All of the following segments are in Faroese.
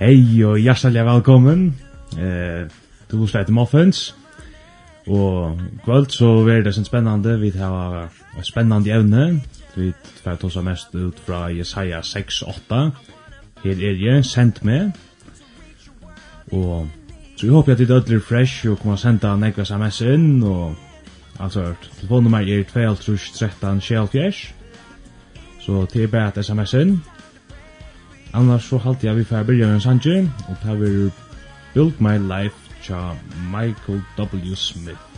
Hei og hjertelig velkommen. Eh, du vil slett om. Og kvöld så er det sin spennende. Vi har et spennende evne. Vi tar oss mest ut fra Jesaja 6-8. Her er jeg, sendt med. Og så vi håper at det er ødelig fresh og kommer senda nekva sms inn. Og altså, telefonnummer er 2-13-24. Så det er bare et sms inn. Annars så halte jeg vi fer byrja en sanger, og det vi Build My Life tja Michael W. Smith.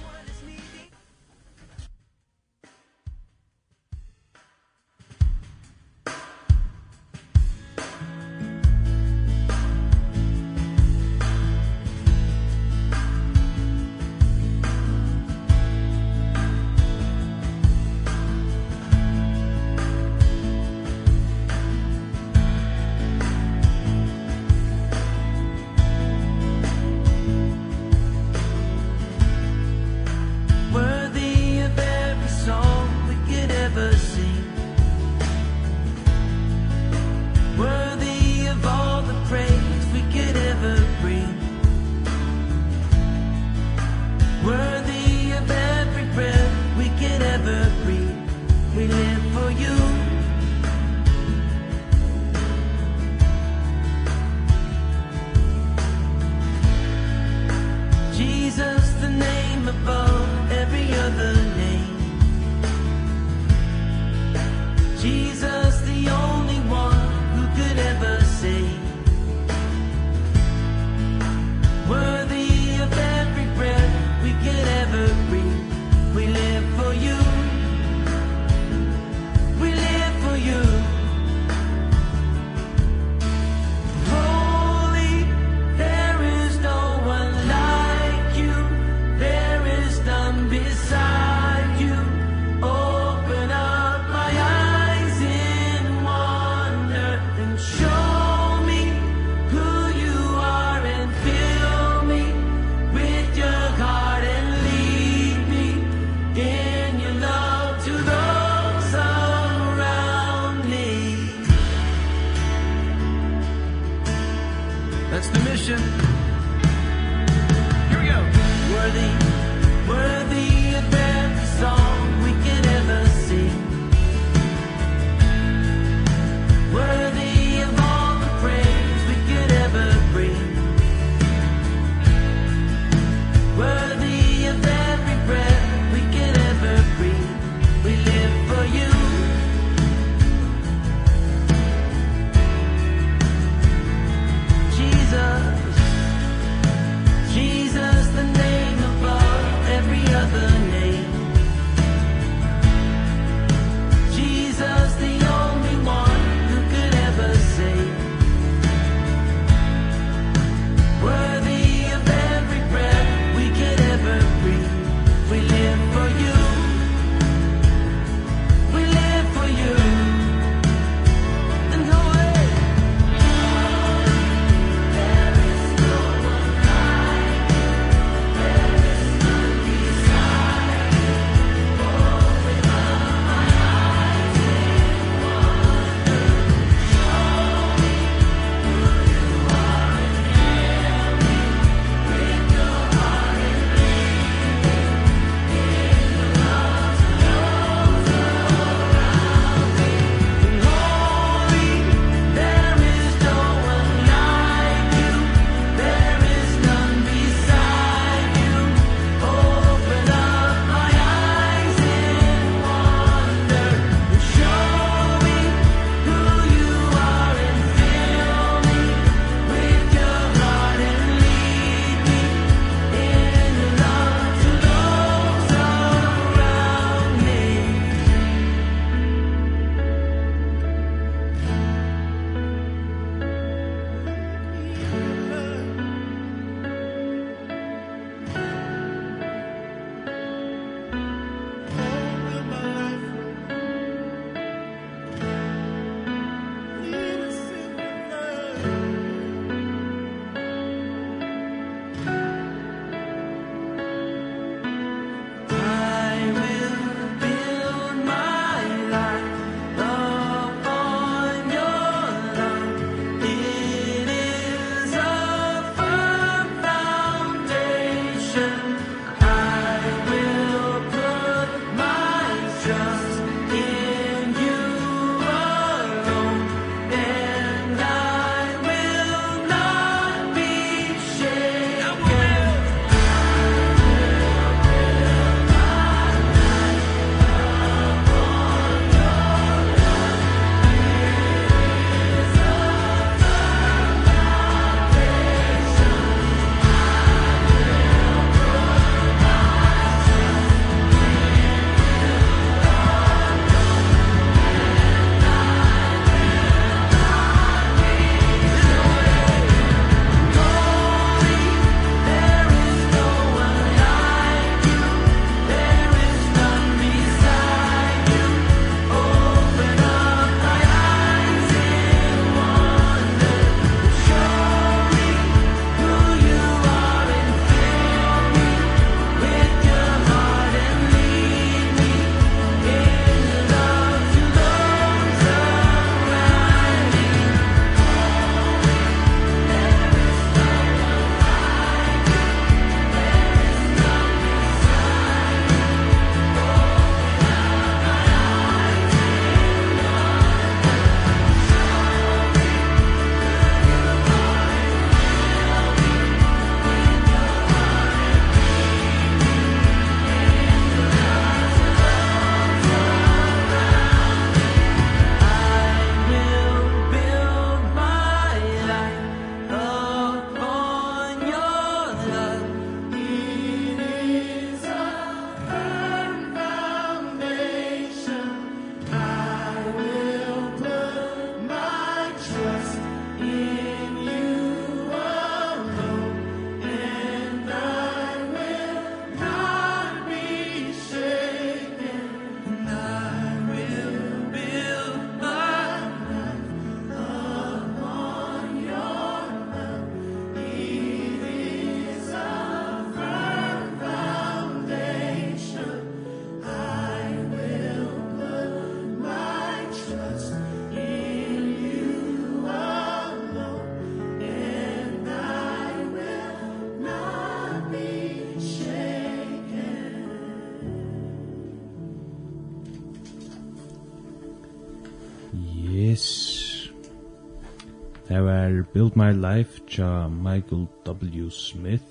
My Life tja Michael W. Smith.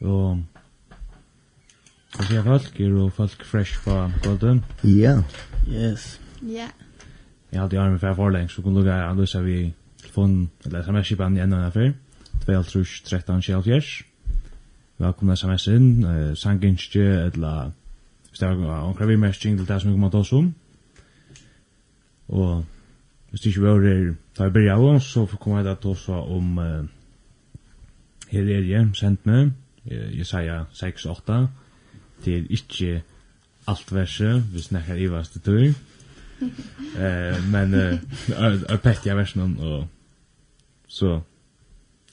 Og Og det folk, er og folk fresh på golden. Ja. Yes. Ja. Jeg hadde armen for forlengs, så kunne du gjøre alle seg vi telefon, eller sms på i enda enn før. 2.13.17. Velkomna sms inn, uh, sanginskje, eller hvis det er omkring vi mest til det som vi kommer til oss om. Og hvis det ikke var her, da jeg byrja av, så kommer jeg da til også om uh, her er jeg, sendt meg, Jesaja 6-8, til ikke alt verset, hvis nekkar ivast det tog, eh, men jeg pekket jeg versen, og så,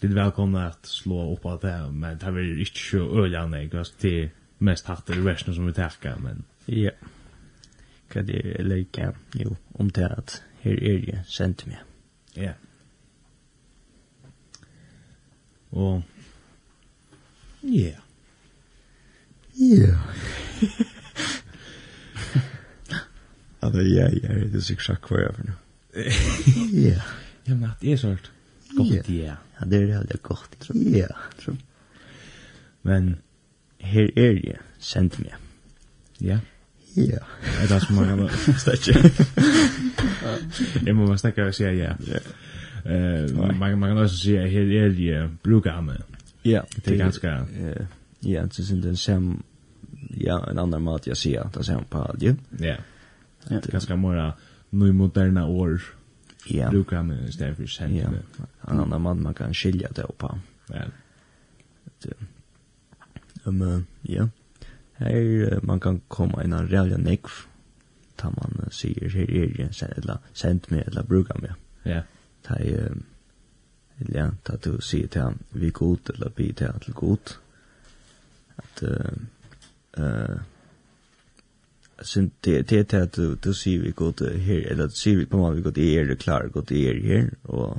det er velkomna at slå opp av det, men det er ikke så øyla nek, det er mest hatt i versen som vi takka, men... Ja, hva det er leika, jo, om det at her er jeg sendt meg. Ja. Og, ja. Ja. Altså, ja, ja, det er sikkert sagt hva jeg for nå. Ja. Ja, men det er sånn godt, ja. Ja, det er veldig godt, tror jeg. Ja, tror jeg. Men her er jeg sendt meg. Ja. Yeah. Ja. Det är som man kan Jeg må bare snakke og säga ja. Eh, man man kan också at her er det blågamma. Ja, det är ganska ja, det er inte sam ja, en annan mat jag ser att sen på alge. Ja. Ja, ganska mera nu moderna år. Ja. Blågamma istället för sen. Ja. En annan mat man kan skilja det på. Ja. Det. Um, ja. Her man kan komme inn en reallig nekv, ta man uh, sier her er jeg, eller sendt meg, eller bruka meg. Ja. Ta jeg, eller ja, ta du sier til han, vi er god, eller vi til han til god. At, uh, uh, det det det att du ser vi gott här eller att ser vi på man vi gott är det klar gott er här och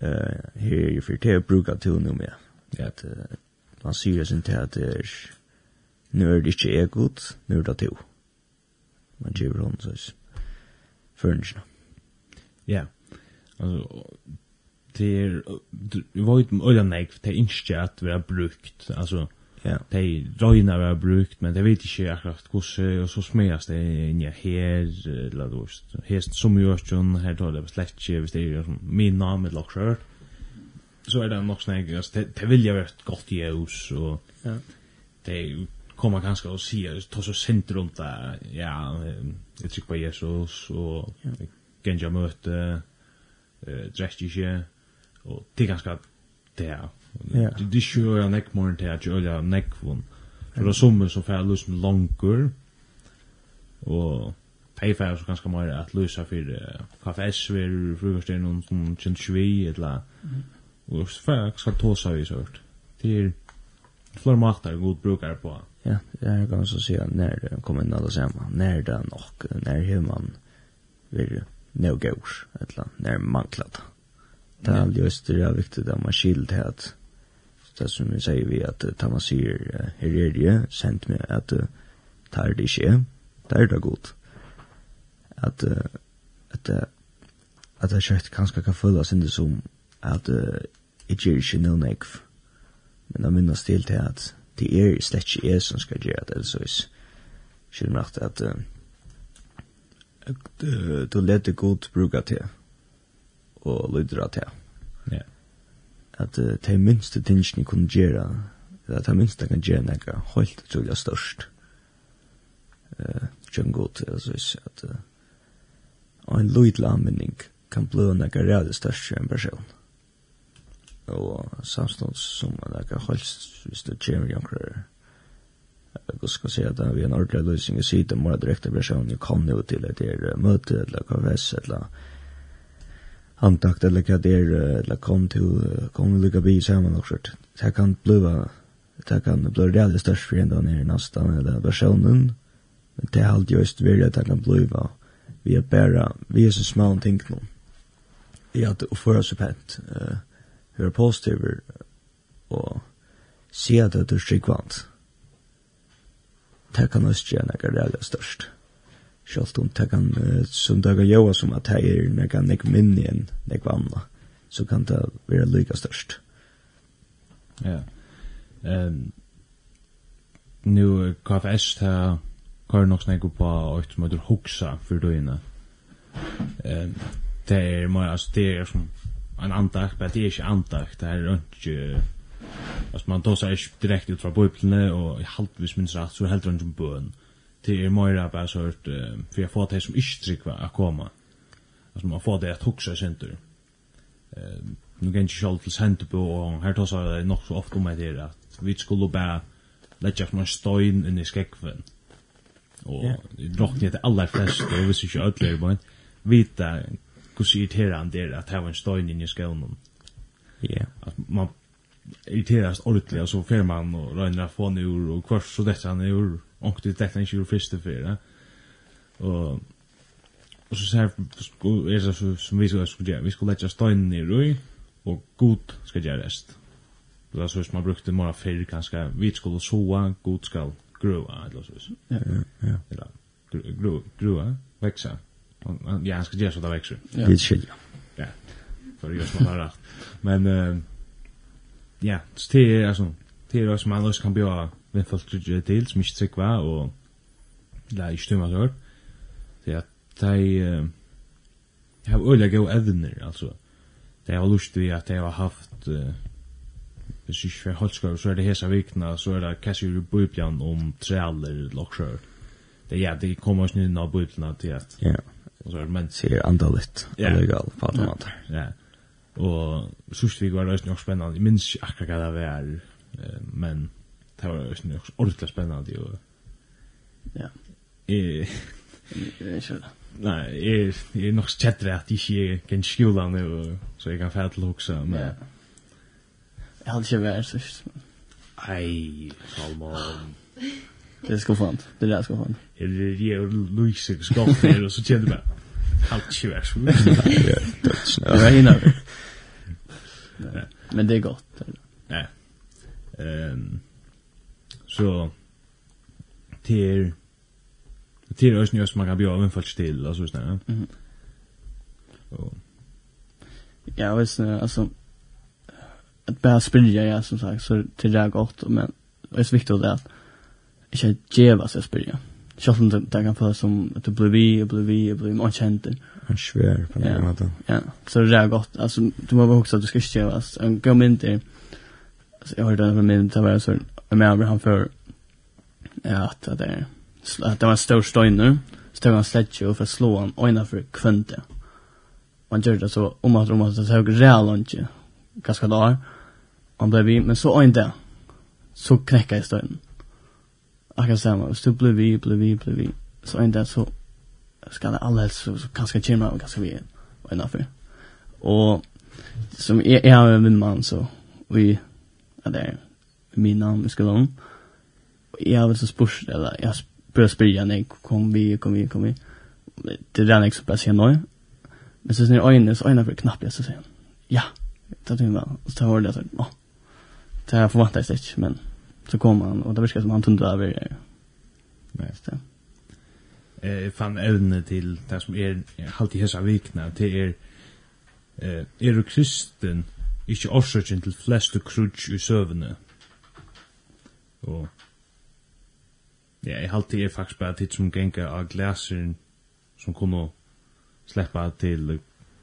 eh här är för det brukar till nu med. Ja. Att man sier sin til at det er, nu er det ikke jeg god, nu er det to. Man gjør hon, så er førnskene. Ja, altså, det er, vi var uten øyne nek, det er ikke at vi har brukt, altså, Ja. De røyna vi har brukt, men det vet ikke akkurat hvordan, og så smøyast det inn i her, eller du vet, her som gjør ikke, her tar det slett ikke, hvis det er min navn, eller akkurat, så är det nog snägg alltså det, det vill jag vara ett gott ljus och ja. det kommer kanske att se ta så sent runt där ja jag tycker på Jesus och ja. Genja jag möta eh drästige och det kanske där Ja. Det det sjø er nek morgen til at jøla nek von. For det som så fer lus med langur. Og pay fer så ganske meir at lusa for kafes ver frukosten som sånn 22 eller Og så får jeg skal ta seg i sørt. Det er flere måter god brukar på. Ja, det er kan så si at når det kommer inn alle sammen, når det er nok, når har man vil nå gås, et eller annet, når mangler det. Det er just det er viktig at man skilt til at det som vi sier vi at da man sier her er det, sendt meg at det er det ikke, det er det godt. At at at det kjøtt kanskje kan føles ikke som at jeg gjør ikke noe nekv. Men jeg minnes til til at det er slett ikke jeg som skal gjøre det, så hvis skjer nok at at du leder god bruka til og lydra til. Ja. At uh, de minste tingene kunne gjøre, at de minste kan gjøre noe helt utrolig størst. Uh, Kjønn god til, altså hvis at uh, en lydla anmenning kan bli noe reale størst enn personen og samstånds som man ikke har hvis det kommer jankere Jeg skal si at vi har en ordentlig løsning i siden, må jeg direkte jeg kan jo til et her møte, eller kafess, eller antakt, eller hva det er, eller kom til, kom til lykka by sammen og sånt. Det kan bli, det kan bli reale størst for en dag nere nastan, eller versjonen, men det er alltid just virkelig at det kan bli, vi er bare, vi er så små ting nå, i at det oppfører seg pent, uh, være positiv og se at det er strikkvant. Det kan også gjøre noe reallig størst. Selv om det kan, som det kan gjøre som at det er noe noe minne enn noe annet, så kan det være lykke størst. Ja. Um, nu KFS ta kör nog snägg upp på ett motor huxa för då inne. Ehm det är mer alltså det är som en andakt, men det er ikke andakt, det er ikke... Alltså man tar sig direkt ut från bibeln och i halvvis minns rätt så helt runt om bön. Det är mer bara så att för jag får det som inte tryckva att komma. Alltså man får det att huxa center. Eh nu kan inte själv till center på och här tar sig nog så ofta med det att vi skulle bara lägga från stein in i skäckven. Och det drocknar det allra flesta och visst inte ödlor bara vita hur irriterande det är att ha en stein in i skånen. Ja. Yeah. Att man irriteras ordentligt och så fer man och rönar få ur och kvart så detta han ur och det täckte inte ur första fyra. Och och så här är det som vi ska göra. Vi skulle lägga steinen ner i och god ska göra rest. Det var så som man brukte några färg kanske. Vi skulle såa, god ska grua, eller så. Ja, ja. Eller gröa, växa ja, han ska göra så där växer. Ja. Det skiljer. Ja. För jag som har rätt. Men eh ja, så det är alltså det är också man också kan bjuda med folk till som inte tycker va och la i stämma så. Det att de har öliga go evner alltså. Det har lust vi att jag har haft hvis ikke för Holtskog, så är det hesa vikna, så är det kanske i bøybjan om trealer, lockshör. Det er ja, det kommer oss nynna av bøyblina til at... Ja. Och så är men ser andaligt illegal på något annat. Ja. Och sist vi var det nog spännande. Jag minns inte akkurat vad det var. Men det var ju nog ordentligt spännande och Ja. Eh Nej, är är nog chatter at jeg ikke kan skjuta nu så jeg kan fære til å också men Ja. Jag hade ju varit så. Ei, Salman. Det ska skuffant, Det där skuffant. fan. Det är ju Luis som ska och så kände jag. Altsjuers. Ja, det Men det är gott. Ja. Ehm så till till oss nu man kan bli av en fast till alltså så där. Mhm. Och Ja, visst alltså att bara springa ja som sagt så till det är gott men det är viktigt att inte geva sig springa. Mm Själv om det kan följa som att du blir vi, och blir vi, och blir man känt det. En svär på den måten. Ja, så det är gott. Alltså, du må måste också att du ska inte göra. En gammal mynd är... Alltså, jag hörde det från min tabell, så en med han för att det är... Att det var en stor stoj. Så tog han sledge och för att slå han ojna för kvönte. Och han gör det så om att om att det hög rejäl och inte. Ganska dagar. Och han blev vi, men så ojna det. Så knäckade i stöjnen akkurat samma. Så du blir vi, blir vi, blir vi, så en dag så ska det alle helst, så, så ganska kommer och ganska vi er innenfor. Och som jag, jag har en man så vi, är där min namn i skolan. Og jeg har väl så spurs, eller jag börjar spyrja nej kom vi kom vi kom vi det är den jag bara säger nu men så när ögonen så ögonen för knappt jag så säger ja det tror jag och så hörde jag så ja det här förväntas det men Så kom han, och det verkar som han tunde över det. Nej. det. Eh, fan evne till det som är halt i hessa vikna, till er eh, er du kristen, ikke årsøkjen til flest og krutsk i søvne. Og ja, jeg halte er faktisk bare tid som gengar av glæseren som kunne sleppa til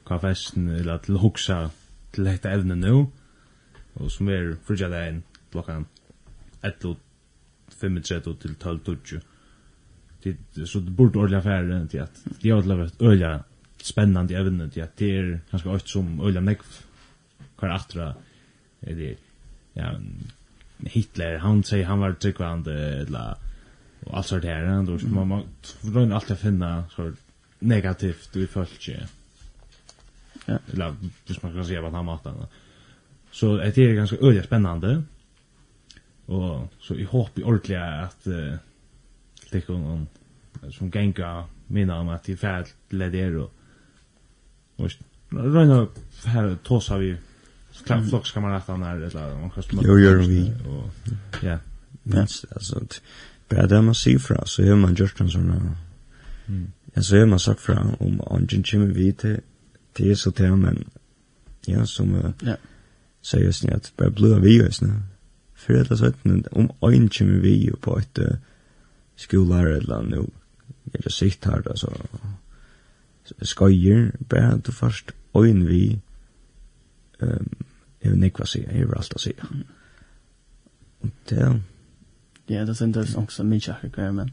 kafesten eller til hoksa til dette evne nu og som er frugja dagen klokkan 11 til 12.20. Det så det borde ordla färre än till att det har varit öliga spännande evne till att det är ganska ökt som öliga nek kvar attra är det ja Hitler han säger han var tryckvande eller och allt sånt här då ska man försöka alltid finna så negativt i folk ja. Eller hvis man kan säga vad han matar så det är ganska öliga spännande Og så jeg håper ordentlig at uh, likken om som genga minna om at jeg fæll leder og og røyna her tåsa vi flokkskammeraten her eller noen kastum jo gjør vi. Og ja. Mens altså bare det man sier fra så gjør man gjort en sånn ja så gjør man sagt fra om angen kommer vi til til så til men ja som uh, ja. seriøst at bare blod av vi jo för att så om ein kemi vi på ett skolar eller nu jag just sikt här då så skojer bara du först ein vi ehm jag vet inte vad säga jag vill alltid säga och det ja det sen det också min chakra men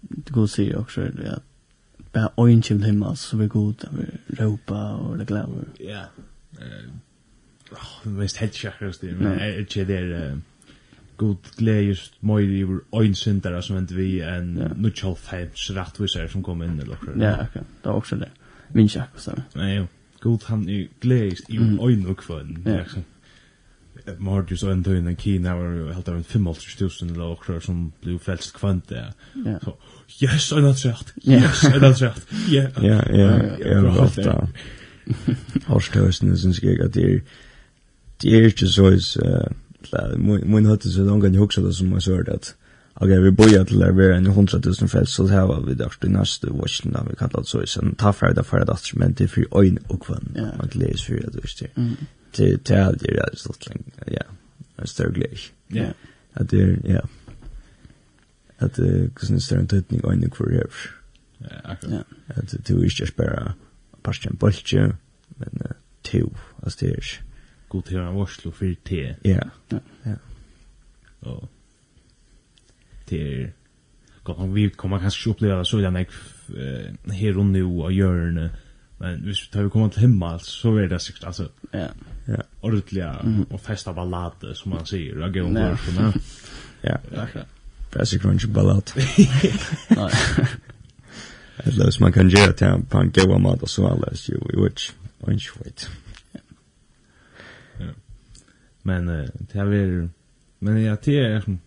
det går se också det att bara ein kemi hemma så vi god att vi ropa och det glömmer ja eh Oh, mest helt sjakkast det, men jeg er ikke der, god glädjes mer i ein syndare som inte vi en ja. nutchal fems rättvisare som kom in eller något. Ja, okej. Det var också det. Min jag så. Nej, jo. God han i glädjes i ein och kvön. Ja. Mord og ändå in en Kina var helt över 55000 eller något som blev fällt kvant där. Så yes, and that's Ja. Yes, and that's right. Ja, ja, ja. Ja, Horstösen synes jeg at det er, det er ikke så eller min hade så någon gång huxat det som jag sa det. Ok, vi bojar til där vi är en 100 000 fält så här var vi der i neste watchen da vi kallar så sen ta för det för det men det för øyn og kvann. Man läser för det just det. Till er det är så länge. Ja. Jag større glädje. Ja. At det ja. at det kan stå en tydning ögon för här. Ja, akkurat. At det er ikke bare bara passion bolche men to altså det är god til en varslo for te. Ja. Ja. Og det er godt nok vi kommer kanskje ikke oppleve det så gjerne jeg her og nå og hjørne men hvis vi tar vi kommer til himmel så er det sikkert altså ja ja ordentliga og festa ballade som man sier og gå over på ja akkurat det er sikkert ikke ballad nei Eller hvis man kan gjøre det på en god måte så alles jo i which, og ikke vet. Men uh, det är men ja det er är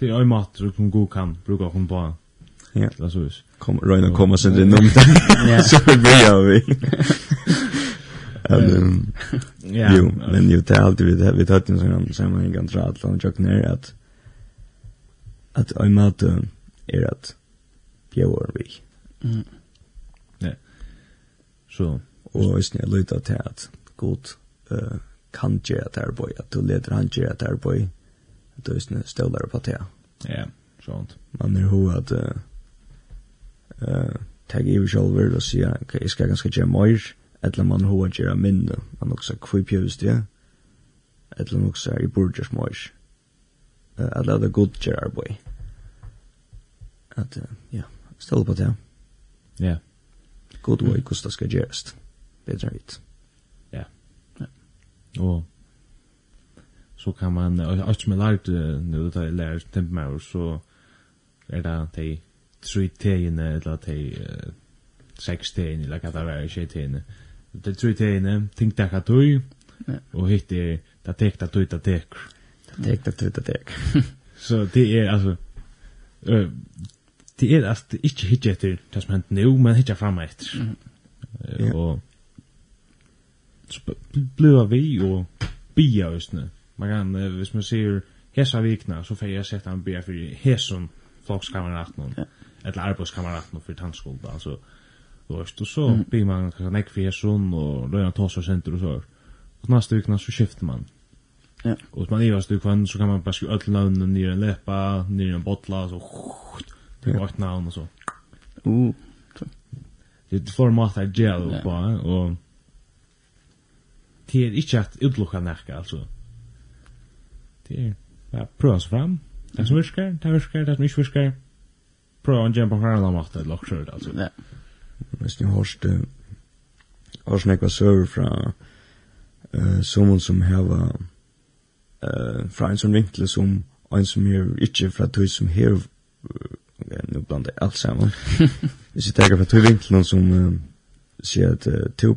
det er ju mat du kan gå kan bruka hon på. Ja. Det er så vis. Kom Ryan kommer sen det nummer. Ja. Så blir gör vi. Ehm ja, jo, men jo, det er alltid vi vi tog en sån samma en ganska att långt jag ner at, att i mat är att bjöar vi. Mm. Ja. Så hvis jeg lytter til at god uh, kan gjøre det arbeid, at du leder han gjøre det arbeid, at du er støller på det. Ja, sånt. Man er ho at uh, uh, tag i sjølver og sier, ok, jeg skal ganske gjøre mer, eller man er ho at gjøre mindre, man også kvip gjøres det, eller man også i bordet mer, uh, eller det er god gjøre arbeid. At, uh, ja, støller på det. Ja. Yeah. God way, hvordan det skal gjøres. Bedre enn Og så kan man, og alt som jeg lærte nu, da jeg lært tempemauer, så er det de tre tegene, eller de uh, seks tegene, eller hva det er, ikke tegene. De tre tegene, ting dekka tøy, og hitt er, det tekta tøy, det da tek. Da tekta tøy, da tek. Så det er, altså, uh, det er, altså, ikke hitt etter det som hent nu, men hitt fram etter. Og, bliva vi og bia östne. Man kan, eh, hvis man ser hesa vikna, så får jeg sett en bia fyrir hessum flokskameraten, ja. eller arbeidskameraten for tannskolda, altså, og öst, og så mm. blir man kanskje nekk fyrir hesum, og røyna tåsar senter og så, og nasta vikna så skifter man. Ja. Og man ivast du ukvann så kan man bare skriva öll navn nir en lepa, nir en botla, så, til vart navn og så. Uh, det får mat at gel på, og, det er ikke at utlukka nekka, altså. Det er, ja, prøv oss fram. Det som virker, det virker, det som ikke virker. Prøv å gjøre på hverandre måte, eller også, altså. Ja. Hvis ni hørst, hørst nekva søver fra uh, someone som heva uh, fra en sånn vinkle som en som er ikke fra tog som her, uh, nu blandar jag alt sammen. Hvis jeg tenker fra tog vinklen som uh, sier at uh, to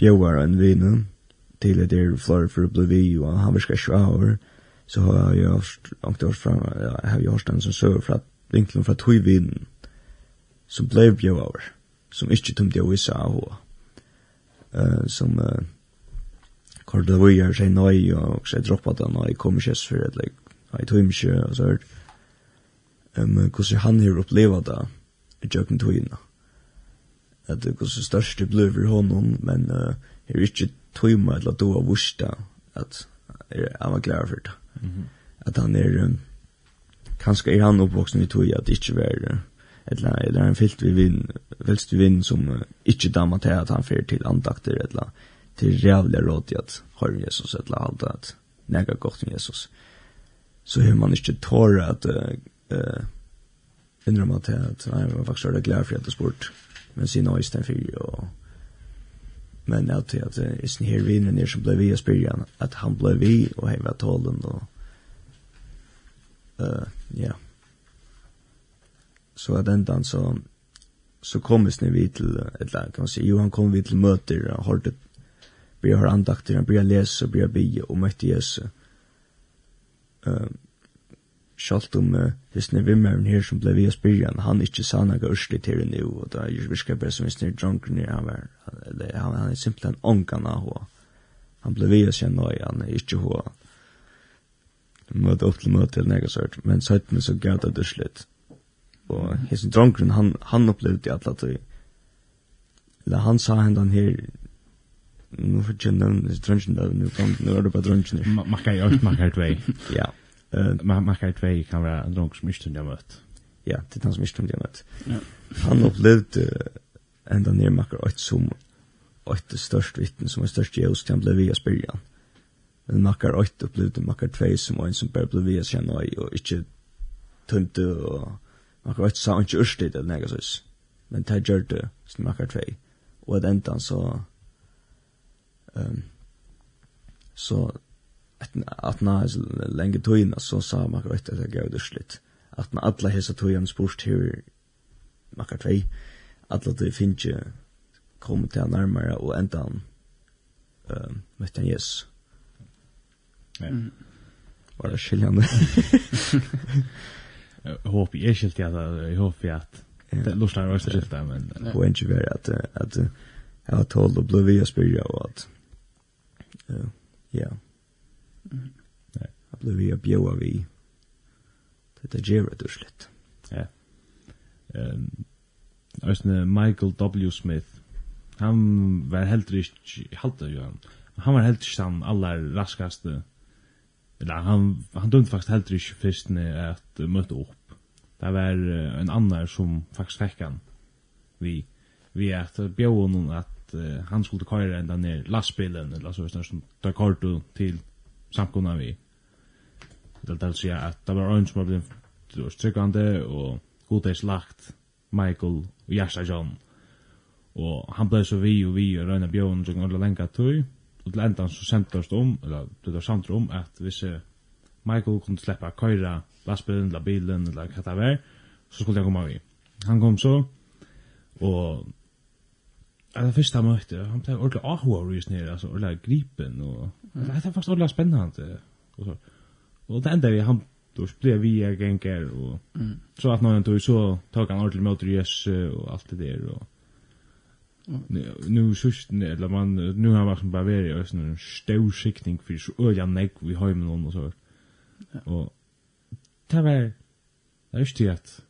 bjøver en vinen, til at det er flere for å bli vi, og han vill ska over, så har jag haft åkt fram jeg har gjort den som så fra, vinklen fra tog att vinn som blev ju över som inte tomt jag vissa och eh som uh, eh Cordova är seg nøy, og så droppat den och kommer ikke för att like I tog ikke, og så hört um, hvordan han har upplevde det i joken tog in att det går så störst det blev för honom men uh, er ikke tøyma eller då av vursta at er, han var glad for det. Mm -hmm. At han er, um, kanskje er han oppvoksen i tøy at det ikke var, uh, eller, eller han fyllt vi vinn, velst vi vinn som uh, ikke damma til at han fyrir til andakter, eller til rævlig råd i at høyre Jesus, eller alt at nega godt med Jesus. Så hur man ikke tårer at uh, uh, innrømmer til at han var faktisk glad for at det spurt, men sin øysten fyrir og men att det är sen här vinnen är som blev vi spyrjan att han blev vi och han var tålen och uh, ja så att ändan så så kom vi vi till ett land kan man säga Johan kom vi till möter och har det vi har andakter och börjar läsa och börjar be och mötte Jesus. uh, Sjalt om uh, hissne vimmeren her som ble vi å spyrja, han sa sanaga ursli til det nu, og da er virka bare som hissne dronker nir, han var, eller han, han er simpelthen ångan av hva. Han ble vi å kjenne nøy, han er ikke hva. Møte opp til møte til nega sørt, men søytene så gav det urslit. Og hissne dronker, han, han opplevde i atla tøy. Eller han sa hendan her, nu får jeg nevn, nu er det bare dronker. Makka i økt, makka i tvei. Ja. Uh, man, man kan tvei kan være en drunk som ikke tunne møtt. Ja, det er han som ikke tunne møtt. Ja. Han opplevde enda nærmakker et som et størst vittne, som er størst jævst, han ble via spyrjan. Men makkar ett upplevde makkar tvei som en som bare ble via kjenna og, og ikke tømte, og makkar ett sa han ikke urstid eller nega sås. Men det gjør det, som makkar tvei. Og at enda så, um, så at na när lenge tøyna, så sa man rätt at det går slitt. At na alla hesa tog spurt her, här tvei, två alla det kom til han nærmere og enda han uh, møtte han Jesus. ja var det skiljande jag hoppas jag skilt jeg håper at det lustar var också skilt men på en tjuv att att jeg har tål och blivit jag spyrir och att ja. Nei. Jeg ble vi ju bjøa vi. Det är ju rätt. Ja. Ehm Østne Michael W. Smith. Han var helt riktig, halte jo han. Han var helt riktig han aller raskaste. Eller han, han dømte faktisk helt riktig først at møte opp. Det var uh, en annan som faktisk fikk han. Vi, vi at bjøa noen at uh, han skulle køyre enda ned lastbilen, eller så, som tar kortet til samkunna vi. Det vil si at det var en som var blitt tryggande og god är slagt Michael og Jasha John. Og han blev så vi og vi og røyna bjøen som kunde lenga tøy. Og til ändan så sendte oss om, eller det var samt om att vissa Michael kunne släppa køyra lastbilen eller bilen eller hva det var, så skulle han komme vi. Han kom så og och Alltså första mötet, han blev ordentlig ahua och nere, altså ordentlig gripen og... Det er faktisk ordentlig spennende. Og, så. og det enda vi han då blev vi är gänger och mm. så att någon tog så tog han ordentligt mot Jesus och allt det där och Nu nu sust eller man nu har man som bara vara ju en stor skiktning för så öliga neck vi har med någon och så. Och det var det är ju att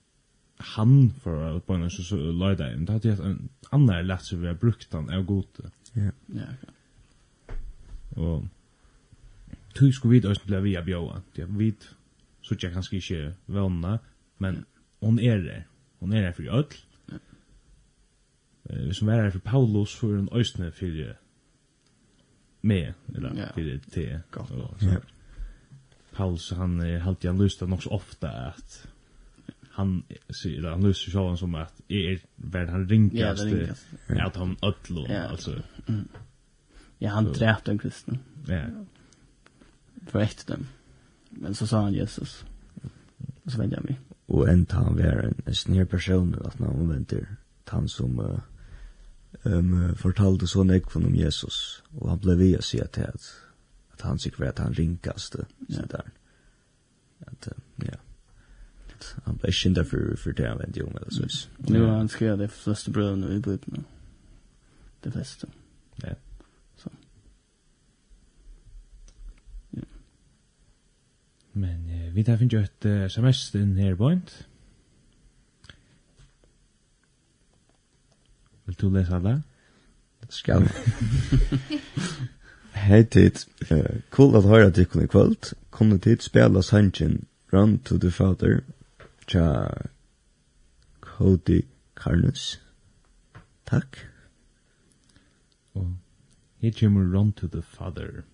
han för att på något så leda in det hade jag en annan lätt så vi har brukt han är god. Ja. Ja. Og tog skulle vi også bli vi av det Vi så ikke kanskje ikke vannene, men hon er der. Hon er der for ødel. Vi som er her for Paulus, for en østene for me eller for te. Paulus, han er alltid han lyst nok så ofte at han sier, han lyst til sjåan som at er, verd han ringkast ja, at han ødel, altså. Mm. Ja, han dräpt en kristen. Ja. For ett dem. Men så sa han Jesus. Og så vände jag mig. Och en han var en, en snir person att han omvänder. Han som uh, um, fortalte så nek från om Jesus. Och han blev via sig att, at, at han tycker att han rinkaste. Ja. där. At, uh, ja. Han ble kända för, för det han vände om. Eller så. Nu har han skrivit de flesta bröderna i Bibeln. Det flesta. Ja. Vi tar finnes jo et uh, sms inn her bort. Vil du lese alle? Skal. Hei tid, uh, cool at høyre artikkel i kvöld. Kunne tid spela sangen Run to the Father tja Cody Carnes. Takk. Og her kommer Run to the Father.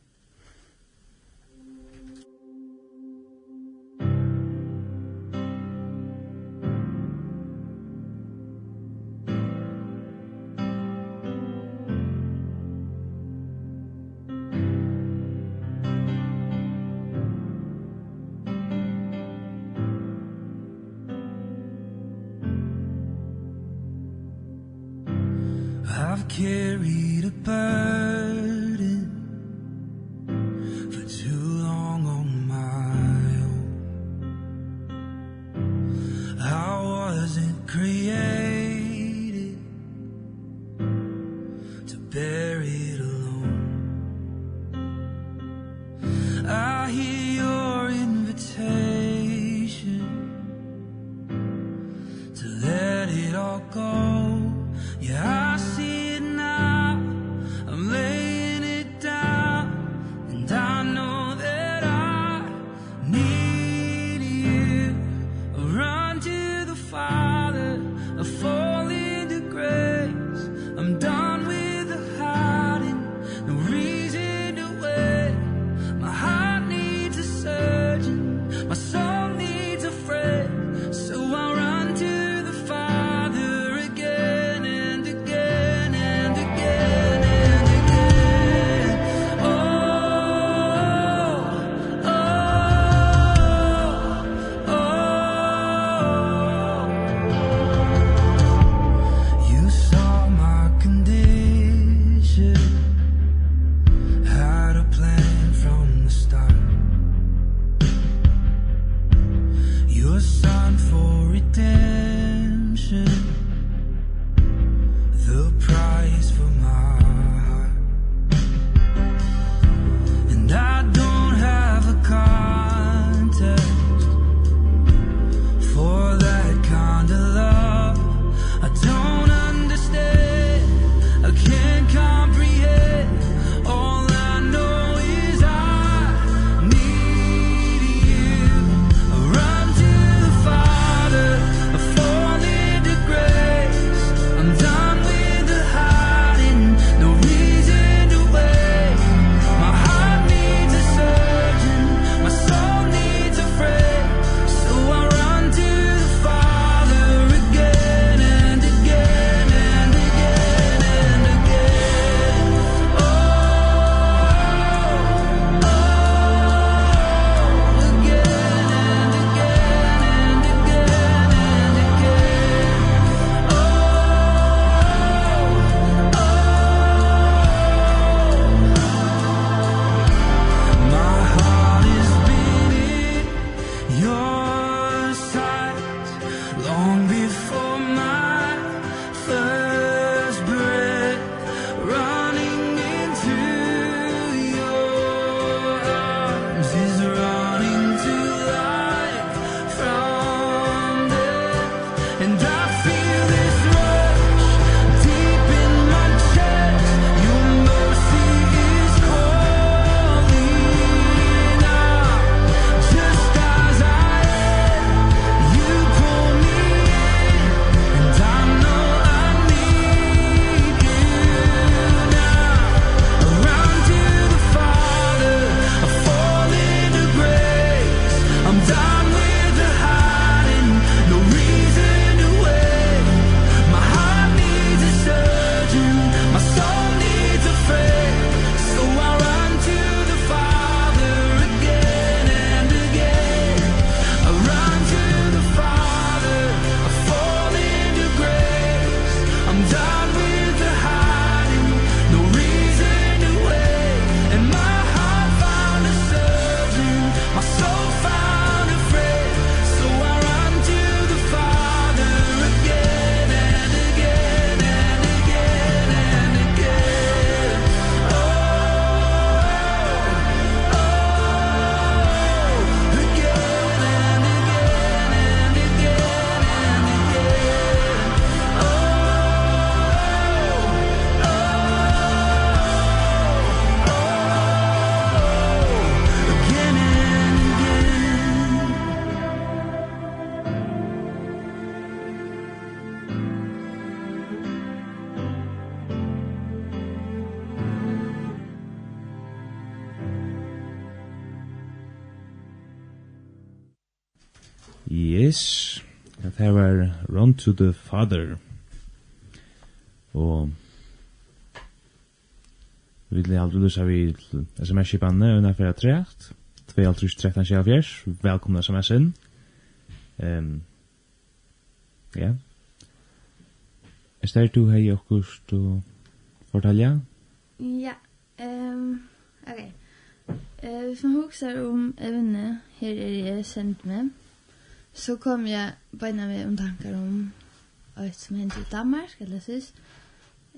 to the Father. Og vi vil aldri lusa vi sms-kipanne unna fyrir trekt, 2.13.24, velkomna sms-in. Um, ja. Er du hei okkust å fortalja? Ja, um, ok. Uh, hvis man hoksa om evne, her er jeg sendt med så kom jag beina med om tankar om et som hendte i Danmark, eller sys.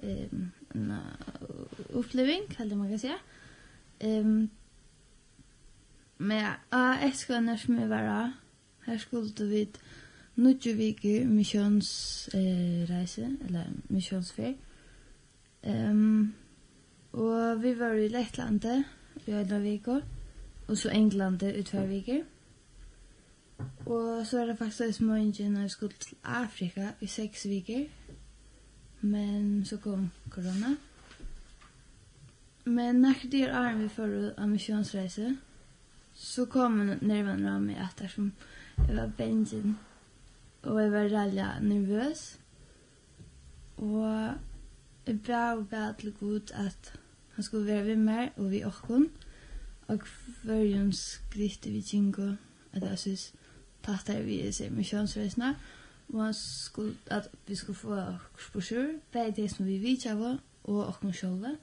Ehm, en uppleving, kallar man kan säga. Ehm, med AS-vänner som jag var Her skulle vi nudju viker misjonsreise, eh, eller misjonsfer. Um, og vi var i Lettlandet i øyne viker, og så Englandet i tvær viker. Mm. Og så er det faktisk inge når jeg skulle til Afrika i seks viker. Men så kom korona. Men når det er arm vi får av misjonsreise, så kom nerven av meg at det som jeg var bensin. Og jeg var ralja nervøs. Og jeg ba og ba til god at han skulle være ved meg og vi åkken. Og hver skritt vi kjenker at jeg synes pratar vi så med könsresna och han skulle att vi skulle få brosjur bäg det som vi vet av och och själva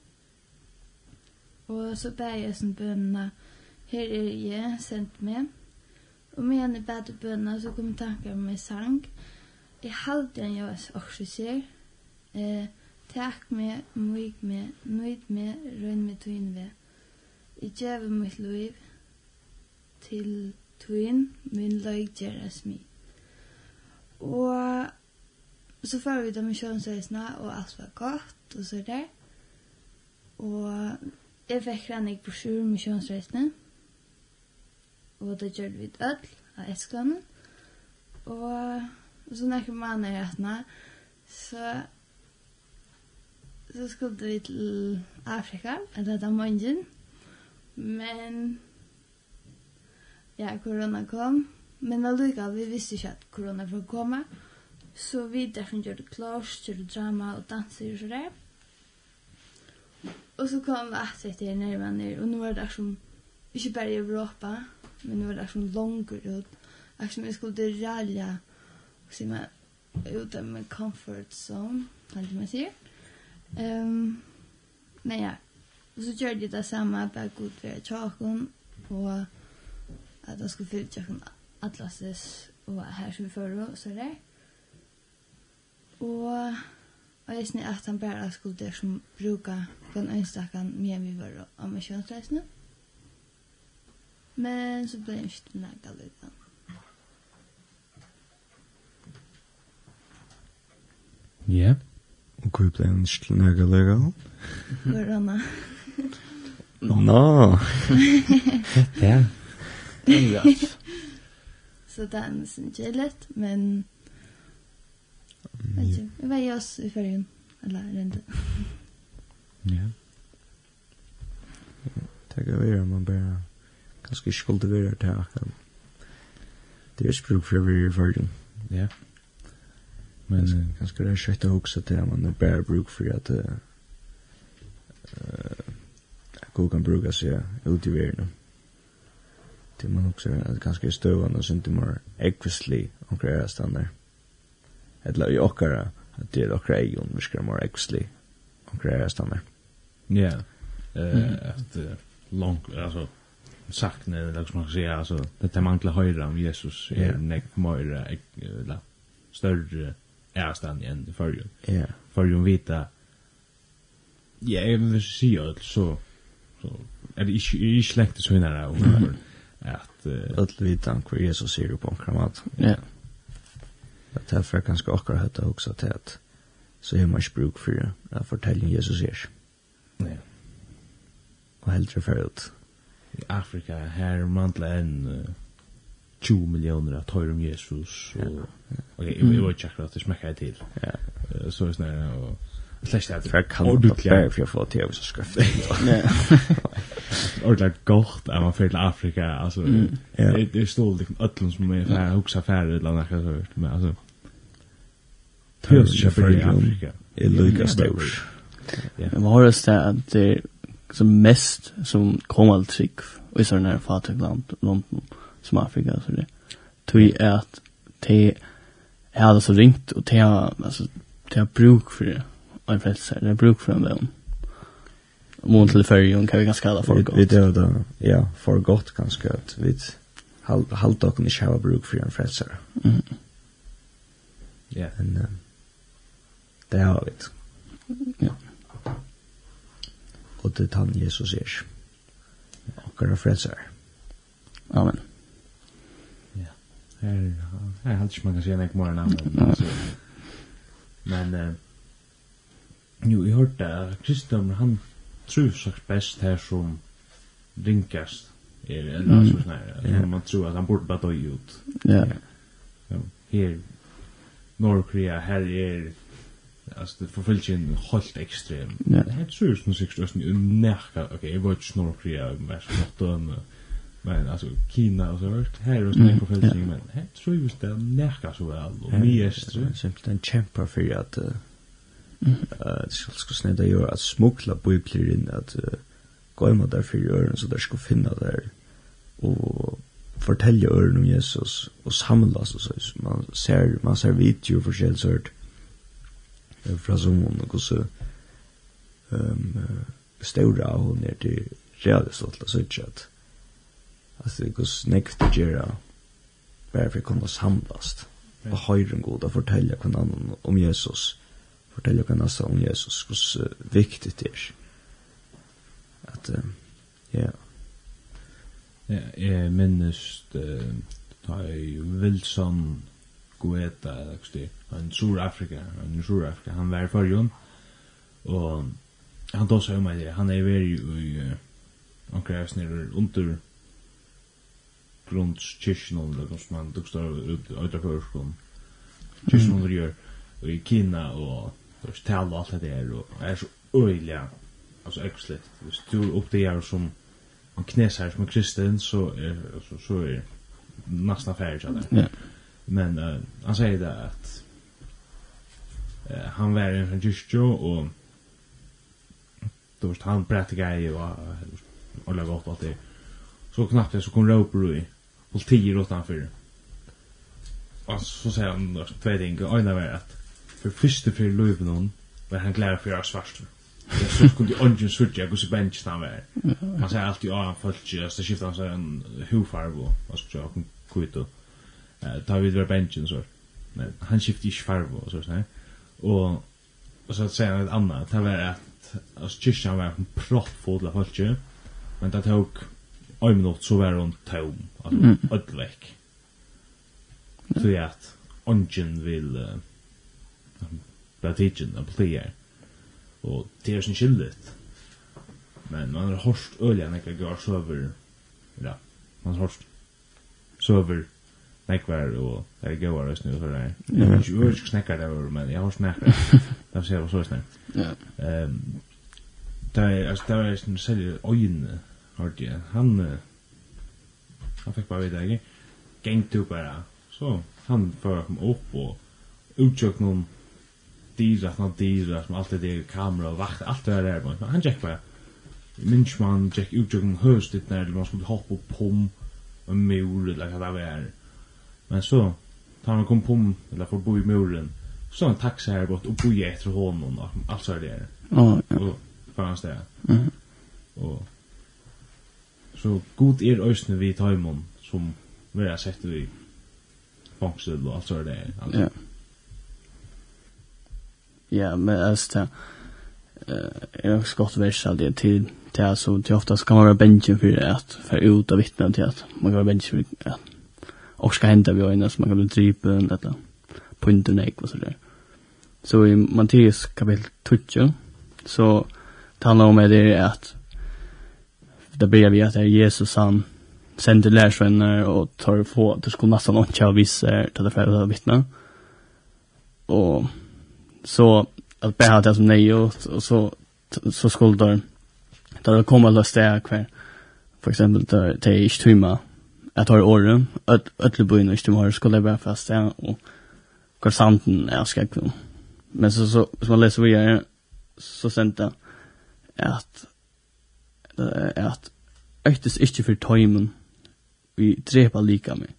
och så bäg är som bönna her er jeg sendt med Og med henne bättre bønna, så kommer tankar med sang. Jeg halte en jeg også ser eh Takk me, muig me, nøyd me, røyn me tøyn ve. Jeg gjør mitt liv til tøyen, min løg gjeres mi. Og så får vi dem i kjønnsøysene, og alt var godt, og så der. Og jeg fikk rennig brosjur med kjønnsreisene. Og det gjør vi ødel av Esklanen. Og så nekker man er rettene, så så skulle vi til Afrika, eller da morgen. Men ja, korona kom. Men allika, vi visste ikke at korona var komme. Så vi derfor gjorde klars, gjorde drama og danser og så der. Og så kom vi at etter nærmere, og nå var det som, ikke bare i Europa, men nå var det som langer ut. Akkurat vi skulle ralja, og så man, ut av min comfort zone, kan man sier. Um, men ja, og så gjør de det samme, bare god ved tjaken, og att jag skulle fylla tjocken atlases och här som vi förra och så där. Och och jag snä att han bara skulle där som bruka den enstakan med vi var om jag känns. Men så blev jag inte nagad utan. Ja. Och hur blev jag inte nagad utan? Corona. Nå. Ja. Engels. så er nesten ikke lätt, men... Vet ikke, vi var ju oss i färgen. Eller inte. Ja. Tack av er, man bare... Ganske bara... til skuldiverar det här. Det är språk å være i färgen. Ja. Men ganske det er skjøtt å huske til at man er bare bruk for at... Uh, Gå kan bruka sig ut i världen det man också att ganska stövande och inte mer ekvisli omkring era standard. Ett lag i åkara att det är åkara egen vi ska mer ekvisli omkring era standard. Ja, att långt, alltså sagt när det liksom man säga alltså det är man till höra om Jesus är nek mer eller större är stan än förr. Ja. Förr vita Ja, jag vill säga så så är det inte släkt så innan och att att vita hur Jesus ser på en kramat. Ja. Att det för kanske också også också tät. Så är man bruk för att fortälja Jesus är. Ja. Och helt ut. I Afrika her mantla en 20 miljoner av höra om Jesus och okej, jeg var ikke akkurat, det smekker jeg til. Ja. Så er det snarare och slash där. För kan ordentligt bär för få till så skrift. Nej. Ordentligt gott att man får till Afrika alltså det det står liksom öllum som är för huxa färre eller något så här men alltså Tjörs köper i Afrika. Det lika stor. Ja. Men har det att det är som mest som kommer att trick i sådana här fattig land som Afrika så det tror jag att det är alltså ringt och det är alltså det är bruk för det en frälsare. Det är bruk för en vän. Mån till färgen kan vi ganska kalla för gott. Vi det då, ja, för gott ganska att vi halt och ni ska bruk för en frälsare. Mm. Ja. Men det har vi. Ja. Och det han Jesus är. Och vår frälsare. Amen. Ja. Här här har jag inte man kan säga något mer än Men Jo, jeg hørte at Kristian, han tror sagt best her som rinkast. Er, eller mm. så sånn her. Man tror at han borde bare døy ut. Ja. Ja. Her, Nordkorea, her er Alltså det förföljs en helt extrem. Ja. Det här tror jag som sig just nu näka. Okej, okay, jag var ju snorkriga något bortom. Men alltså Kina och så vart här och snack på förföljs men här tror jag just det näka så väl och mer strö. Simpelt en kämpa för att Det skulle skulle snedda ju att smuggla bibler in att gå med där för öronen så där skulle finna där och fortälja öronen om Jesus och samlas så så man ser man ser video för självsort från som hon och så ehm stora hon ner till realistiskt så inte att alltså det går snäckt att göra bara för samlast samlas och höra en god att fortälja kvinnan om Jesus fortelle hva nesten om Jesus, hvor viktig det er. At, ja. Ja, jeg minnes det, da jeg Wilson Guetta, eller hva det han Sur-Afrika, han Sur-Afrika, han var i forrige, og han tog seg om meg det, han er veri i, han kreves nere under grundskirken, eller hva som han dukstar ut, ut av førskolen, kirken under gjør, og i Kina, og det er tal og alt det der, og det er så øyelig, altså ekslet. Hvis du oppdager som en kneser som er kristen, så er, så, så er nesten ferdig til det. Ja. Men uh, han sier det at uh, han var en fra kyrkjo, og du vet, han brette greier, og og lage godt alt det. Så knappt det, så kom Roper i, politiet tiger utenfor. Og så sier han, tvei ting, og øyne var at för första för löven hon var han glad för att svart. Det så kunde ungen surge jag gosse bench där var. Man säger alltid ja han följt ju så skiftar han så en hufärg och så jag kan kvitto. Eh David var vidare benchen så. Men han skiftar ju farvo och så så Och och så säger han ett annat det var att alltså kyrkan var en proppfull av folk men det tog en minut så var hon tom alltså ödväck så att ungen vill blir tidsen en player. Og det er sin skyldigt. Men man har hørst øyelig enn ikke gør søver. Ja, man har hørst søver nekvar og det er gøyar og snu for sånn. Jeg vet ikke øyelig snekkar det var, men jeg har snekkar. Det var så sånn. Det er, altså, det var en selger øyne, hørte jeg. Han, han fikk bare vite, ikke? Gengt jo bare. Så, han fyrir kom opp og utsjøk noen dyra, han dyra, som alltid det är kamera och vakt, allt det här är bara. Han checkar bara. Minns man check ut jag en höst när man skulle hoppa på pom och mur eller vad det är. Men så tar han kom pom eller får bo i muren. Så han taxi här bort och boja efter honom och allt så är det. Ja. Och fanns det. Mm. Och så god er ösnen vi tar som vi har sett vi fångsel och allt så är det. Ja ja, men alltså det är också gott värsta det till till alltså till oftast kan man vara bänken för att för ut och vittna till att man kan vara bänken för att och ska hända vi innan så man kan bli drypen detta på internet och sådär. Så i Matteus kapitel 20, så det handlar om det är att det börjar vi att det är Jesus han sände lärsvänner och tar få, det skulle nästan inte ha vissa till det för att vittna. Och så att bära det som nej och, och så så skulle där där kommer att där kvar för exempel där det är inte tumma att har åren att att bo in i tumma skulle vara fast där och går santen är ska gå men så så som man läser vidare så sent att att öktes inte för tajmen vi drepa lika med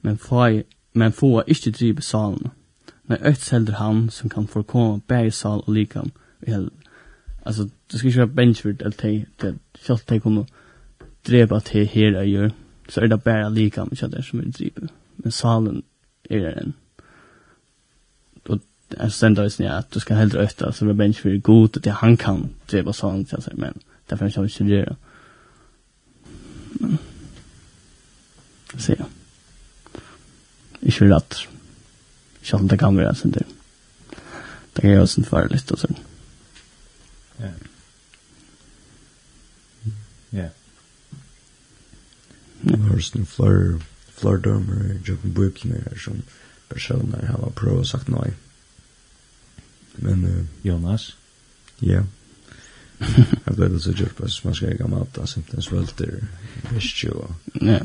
men få men få inte driva salen men økt selder han som kan få komme bæg sal og likam i. Altså, du skal ikke være benchvirt eller teg, det selv teg kunne drepa til her jeg gjør, så er det bare likam ikke det som er drepa. Men salen er det enn. Og jeg stender også ja, at du skal heller økta, så er benchvirt god at han kan drepa salen til seg, men derfor er det ikke det. Men, så ja. Ikke rett. Selv om det kan være sånn det. Det kan gjøre sånn for litt og sånn. Ja. Ja. Det var noen flere, flere dømer i Jokken bøkene her som personer har prøvd å sagt nei. Men... Uh, Jonas? Ja. Jeg ble det så gjort på som man skal gjøre mat, altså ikke en svølter, visst jo. Ja.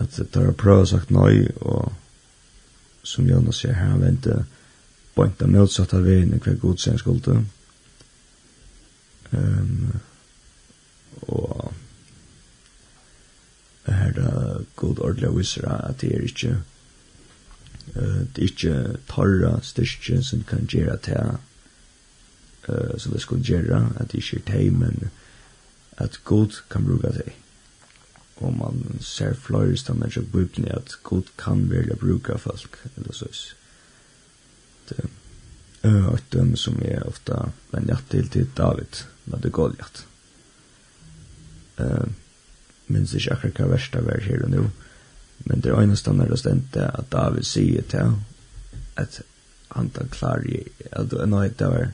At det tar å prøve å sagt nei, og som Jonas sier her, han vente bøynta motsatt av veien hver god sen skulde. Um, og her da god ordelig viser at det er ikke uh, det er ikke torra styrke som kan gjøre til uh, som det skulle gjøre at det ikke er teg, men at god kan bruke teg og man ser flere stammer i Bibelen at god kan velge bruka folk, eller så. Det er et døm som er ofte venn til til David, når det går hjertet. Uh, minns ikke akkurat hva verst det er her og nå, men det er eneste stammer og stendte at David sier til at han tar klar i, at det er noe det var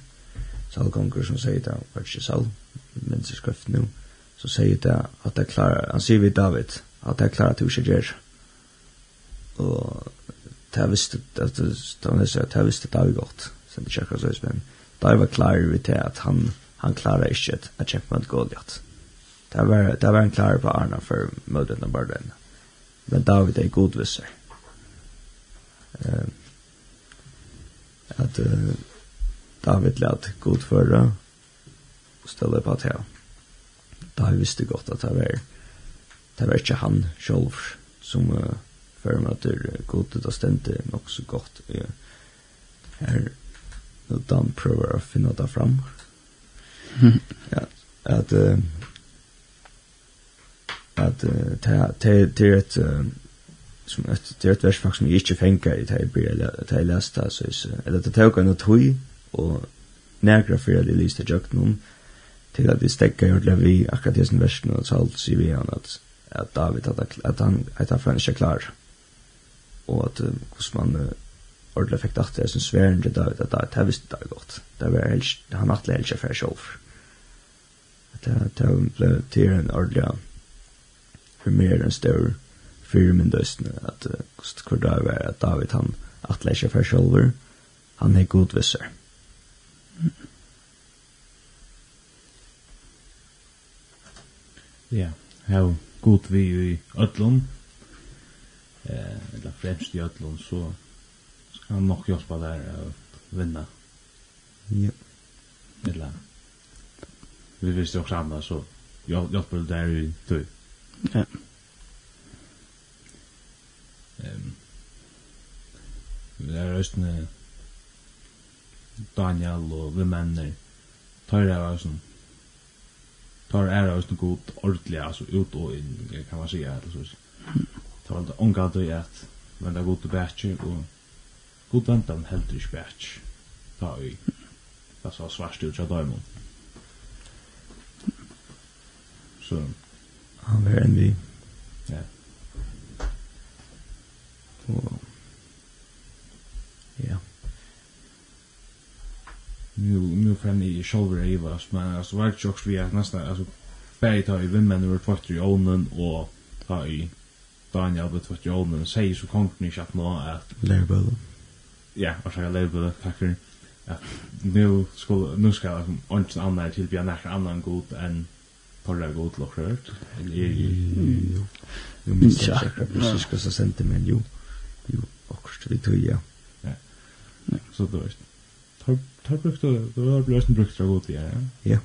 salgonger som sier det, var ikke salg, minns ikke skrift nå, så säger det att det klarar han säger vid David att det klarar till sig ger och det visste att det han säger det visste David gott sen det checkar så men David var klar vid det att han han klarar inte att checka mot Goliat. Det var det var en klar på Arna för mötet och Barden men David är god visser eh att David lät god förra och ställde på att här da jeg visste godt at det var, det var ikke han selv som uh, fører meg til det god ut og stendte nok så godt. Uh, her, når Dan prøver å finne det fram. ja, at, uh, at uh, det er et, uh, som ett det ett vers faktiskt som inte fänkar i Tejby eller Tejlasta så är det eller det tog en tui och nägra för det lyste jag någon til at vi stekker det vi akkurat i sin versen og så alt sier vi han at, at David at, at han at han fann ikke klar. Og at hvordan man ordentlig fikk dacht det som sveren til David at David det visste det godt. Det var helst, han atle helst ikke færre sjolv det, det ble til en ordentlig for mer enn større fyrir min døstene at hvor det var at David han atle ikke færre sjolver han er godvisser Mm Ja, hau god vi i öllum, eh, eller fremst i öllum, så skal han nok hjelpa der å vinna. Ja. Eller, vi visste jo andre, så hjelper det der i tøy. Ja. Ehm. Det er østene Daniel og vi menner tar jeg av sånn tar ära oss något god ordentligt alltså ut och in kan man säga eller så. Ta vant ongat det att men det går till batch och god en helt i batch. Ta i. Det så svart ut jag däremot. Så han är en vi. Ja. Och nu nu kan i shoulder eva men alltså vart chocks vi är nästan alltså bäi ta i vimmen men reporter i ånen och ta i Daniel vet vad jag og säger så kongen ni att nå att Lerbella. Ja, och så Lerbella packer att nu ska nu ska til annan till bli nära annan god än porra god lockrört. Eller jo. Jo minns jag precis vad så sentiment jo. Jo, och så det tror jag. Ja. Så då är det tar brukt det Det var bløst brukt brukte av god ja. Ja.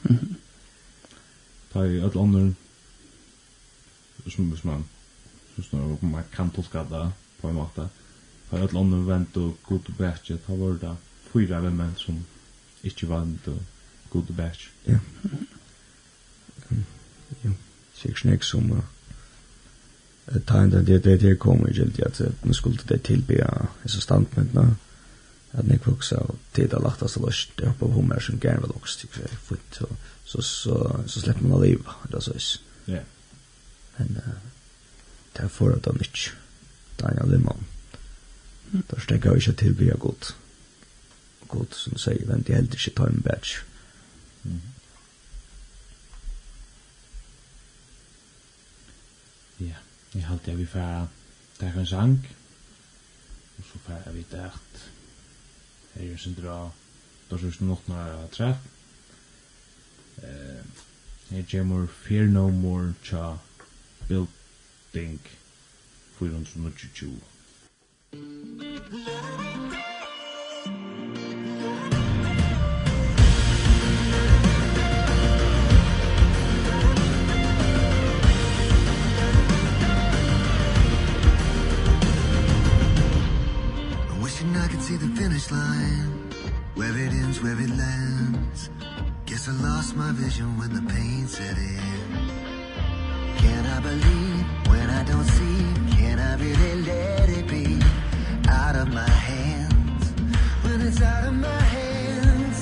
Ta i et andre, som hvis man, som snar, man kan tolka det på en måte, Ta i et andre vent og god og bætje, Ta var det fyra vimmen som ikke vant og god og bætje. Ja. Ja. Sikkert snakk som, uh, ta enda det det det kommer ju att nu skulle det tillbe så standmentna at att ni också titta lata så lust jag på hummer som gärna vill også tykker jeg fort så så så så släpper man å liv er så is. Ja. Men där får det inte. Där är det man. Där stäcker jag inte till blir godt godt som sier men de helt ikke ta en badge Mm. Ja, jeg halte jeg vi får ta en sang. Og så får vi det att Jeg er sin dra da sindra Dorsøks Nåttnar Treff. Jeg kommer Fear No More Tja Building 422. Love see the finish line. Where it ends, where it lands. Guess I lost my vision when the pain set in. Can I believe when I don't see? Can I really let it be? Out of my hands. When it's out of my hands.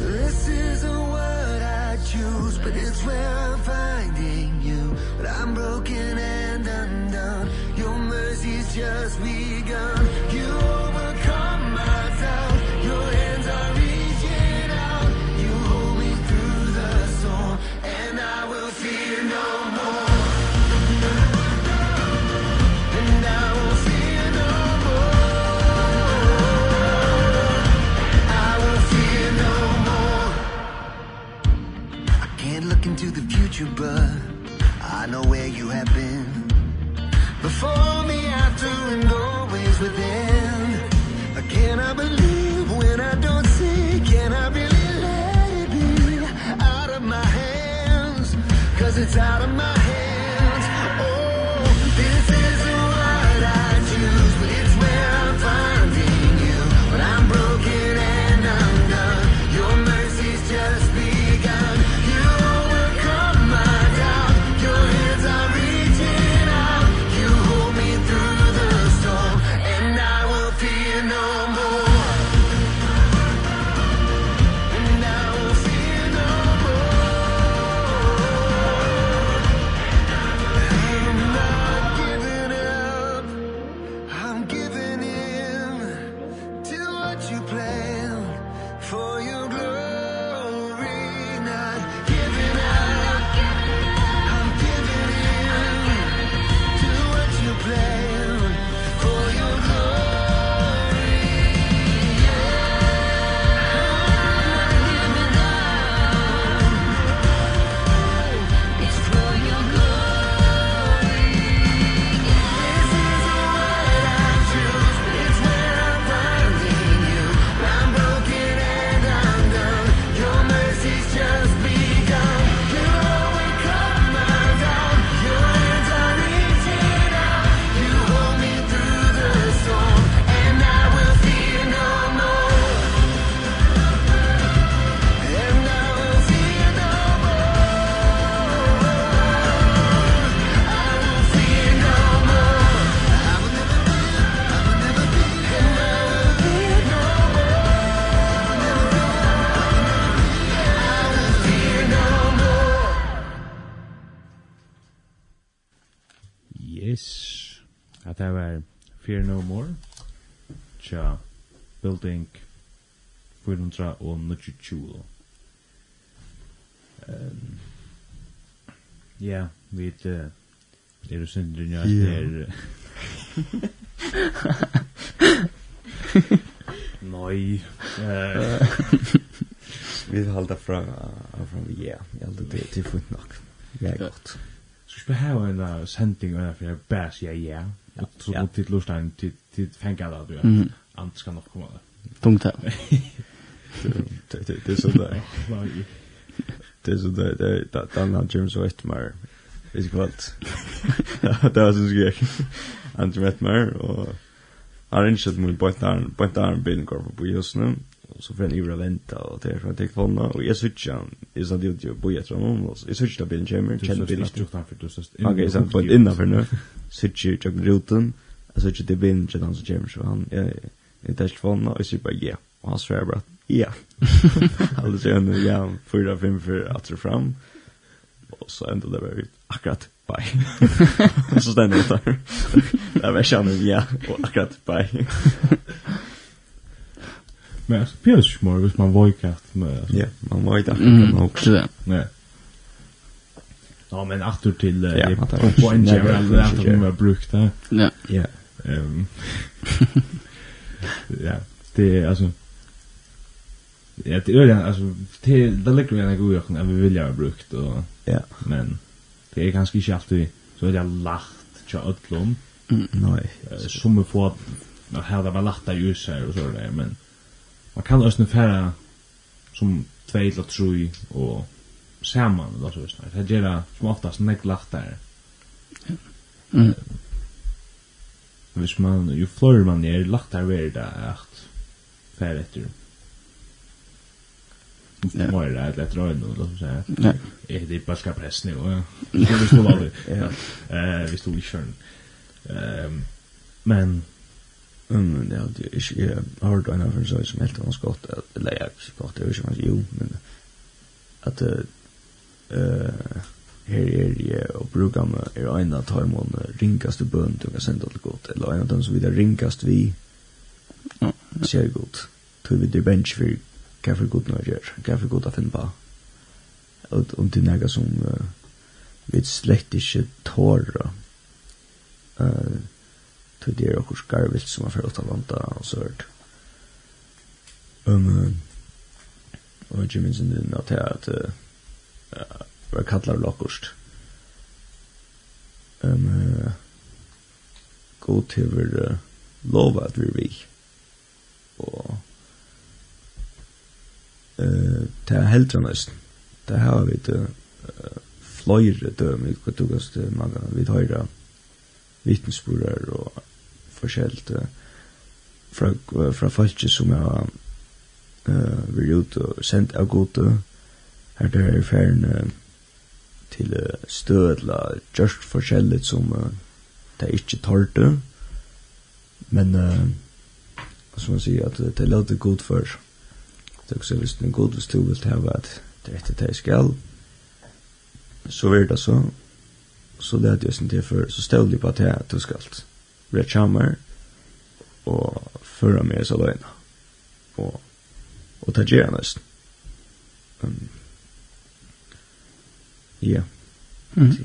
This isn't what I choose But it's where I'm finding you. But I'm broken and undone. Your mercy's just begun. you but I know where you have been. Before me after and always within. Can I believe when I don't see? Can I really let it be Out of my hands? Cause it's out of my melding 429. Ehm Ja, vi det er det synd nu att det är Nej. Vi halda fra fra vi ja, jag håller det till fot nog. Ja, gott. Så ska ha en sending eller för bash ja ja. Och så till lustan till till fänga där du. Annars kan nog komma tungt här. Det är så där. Det är så där. Det är den här James Whitmore. Det är kvalt. Det var så skräck. Andrew Whitmore och han är inte mot bojtaren, bojtaren bilden på just nu. Och så får han ivra vänta och det är för att jag kollar. Och jag switchar han. Jag sa det ju boja tror honom. Och jag switchar bilen kommer. Känner bilen. Du sa det du sa. Okej, jag sa innanför nu. Switchar jag rutan. Jag switchar till bilen till han som kommer. Så han, ja i telefonen, og så bara ja. Och han svarar bara ja. Alla säger nu ja, fyra, fem, fyra, att fram. Och så ändå det bara ut, akkurat, bye. så ständer jag där. Det var jag ja, och akkurat, bye. Men alltså, det är ju smart, hvis man vojkar. Ja, man vojkar. Mm, också det. Nej. Ja, men åter till ja, poängen, alltså att de har brukt det. Ja. Ja. Ehm. ja, det är alltså Ja, det är ju alltså det det ligger ju en god jocken vi vill ha brukt och ja, men det är kanske inte alltid så är det lacht tja öllum. Mm, nej. Som vi får när här det var lachta ju så här och så där men man kan ösna färra som två eller tre och samman då så visst. Det gör det som oftast näck lachta. Mm hvis man, jo flore man er, lagt her ved det at fær etter Må er det et etter øyne, da, så jeg. Ja. Det er bare skal pressen, jo, ja. Hvis du lager, ja. Hvis du ikke kjører Men, Mm, ja, det er ju jeg har hørt en av så som helt ganske godt, eller jeg er ikke godt, jeg vet ikke om jo, men att eh, her er jeg og bruker meg er en av tarmon ringast i bøn du kan sende alt godt eller en av dem som videre ringast vi ja, ser godt tog vi der bench for hva for godt når gjør hva for godt å finne på og om til nega som uh, vi slett ikke tårer uh, tog det er okkur skarvilt som er fyrir åtta vanta og så hørt um, og ikke minst enn at jeg at uh, vad kallar du lockost? Ehm uh, gå till uh, lova att vi vi. Och eh uh, det är helt annorlunda. Det har vi det flöjre döm i kulturgast man kan vid höra vittnesbörder och förskällt fra fra folk som jag eh uh, vill ut och sent av gode här där i färden til stødla just forskjelligt som uh, det er ikke tar men uh, som man sier at det er lagt god for det er også hvis det er god hvis du vil ha at det er etter det skal. Så er det så. Så det er det som det er for så stødla på at det er du skal. Rett kjammer og føra med seg løgna og, og ta gjerne nesten. Um, Ja. Mm.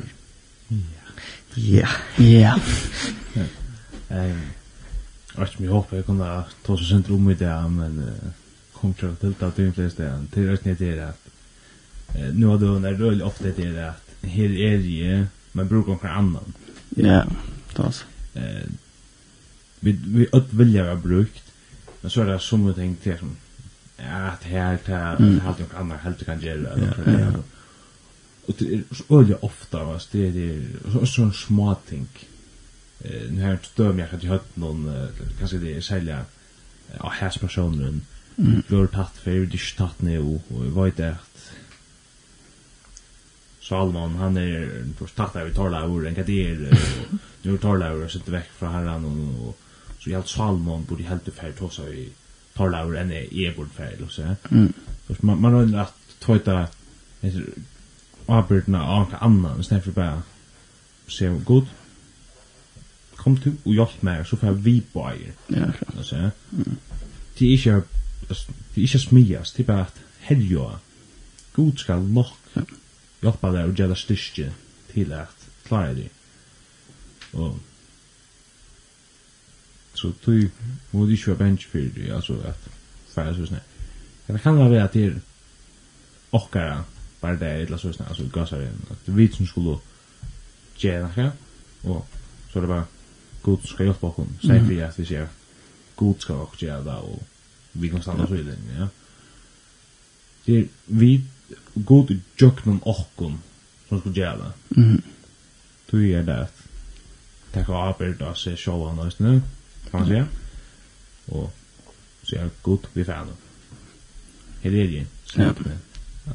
Ja. Ja. Ehm Och mig hoppas jag kunna ta sig sent rum i det men kom till till att det finns det. Det är inte det att eh nu har du när rull ofta det är att här är det men brukar någon annan. Ja, det så. Eh vi vi att vilja ha brukt men så är det som ting till som att här tar halt och andra helt kan göra. Ja och det är så öliga ofta va det är sån små ting. Eh nu här stöm jag hade hört någon kanske det är sälja ja härs personen gör tatt för det tatt nu och vad det Salman han är på statta vi talar över en kader nu talar över så inte veck från herran och så jag Salman borde helt för ta så i talar en är bord fel och så. Så man man har att tvåta avbyrna av anka annan, i stedet for bare se om god, kom til og hjelp meg, så får jeg vi på eier. Ja, klart. Det er ikke, det er ikke smias, det er bare at herjoa, god skal nok hjelpa deg og gjøre styrke til at klare det. Og så du må du ikke være bench for det, altså at færre så snakk. Det kan være at det er okkara bara det eller så snart alltså gasar in att vi som skulle göra det och så det bara god ska hjälpa oss. Säg vi att vi ser god ska också göra det och vi kan stanna så i den ja. Det är vi god jöknum okkun som skulle göra det. Mhm du gör det tack och arbet då så showa nås nu kan säga. Och så är god vi fan. Her er det. Ja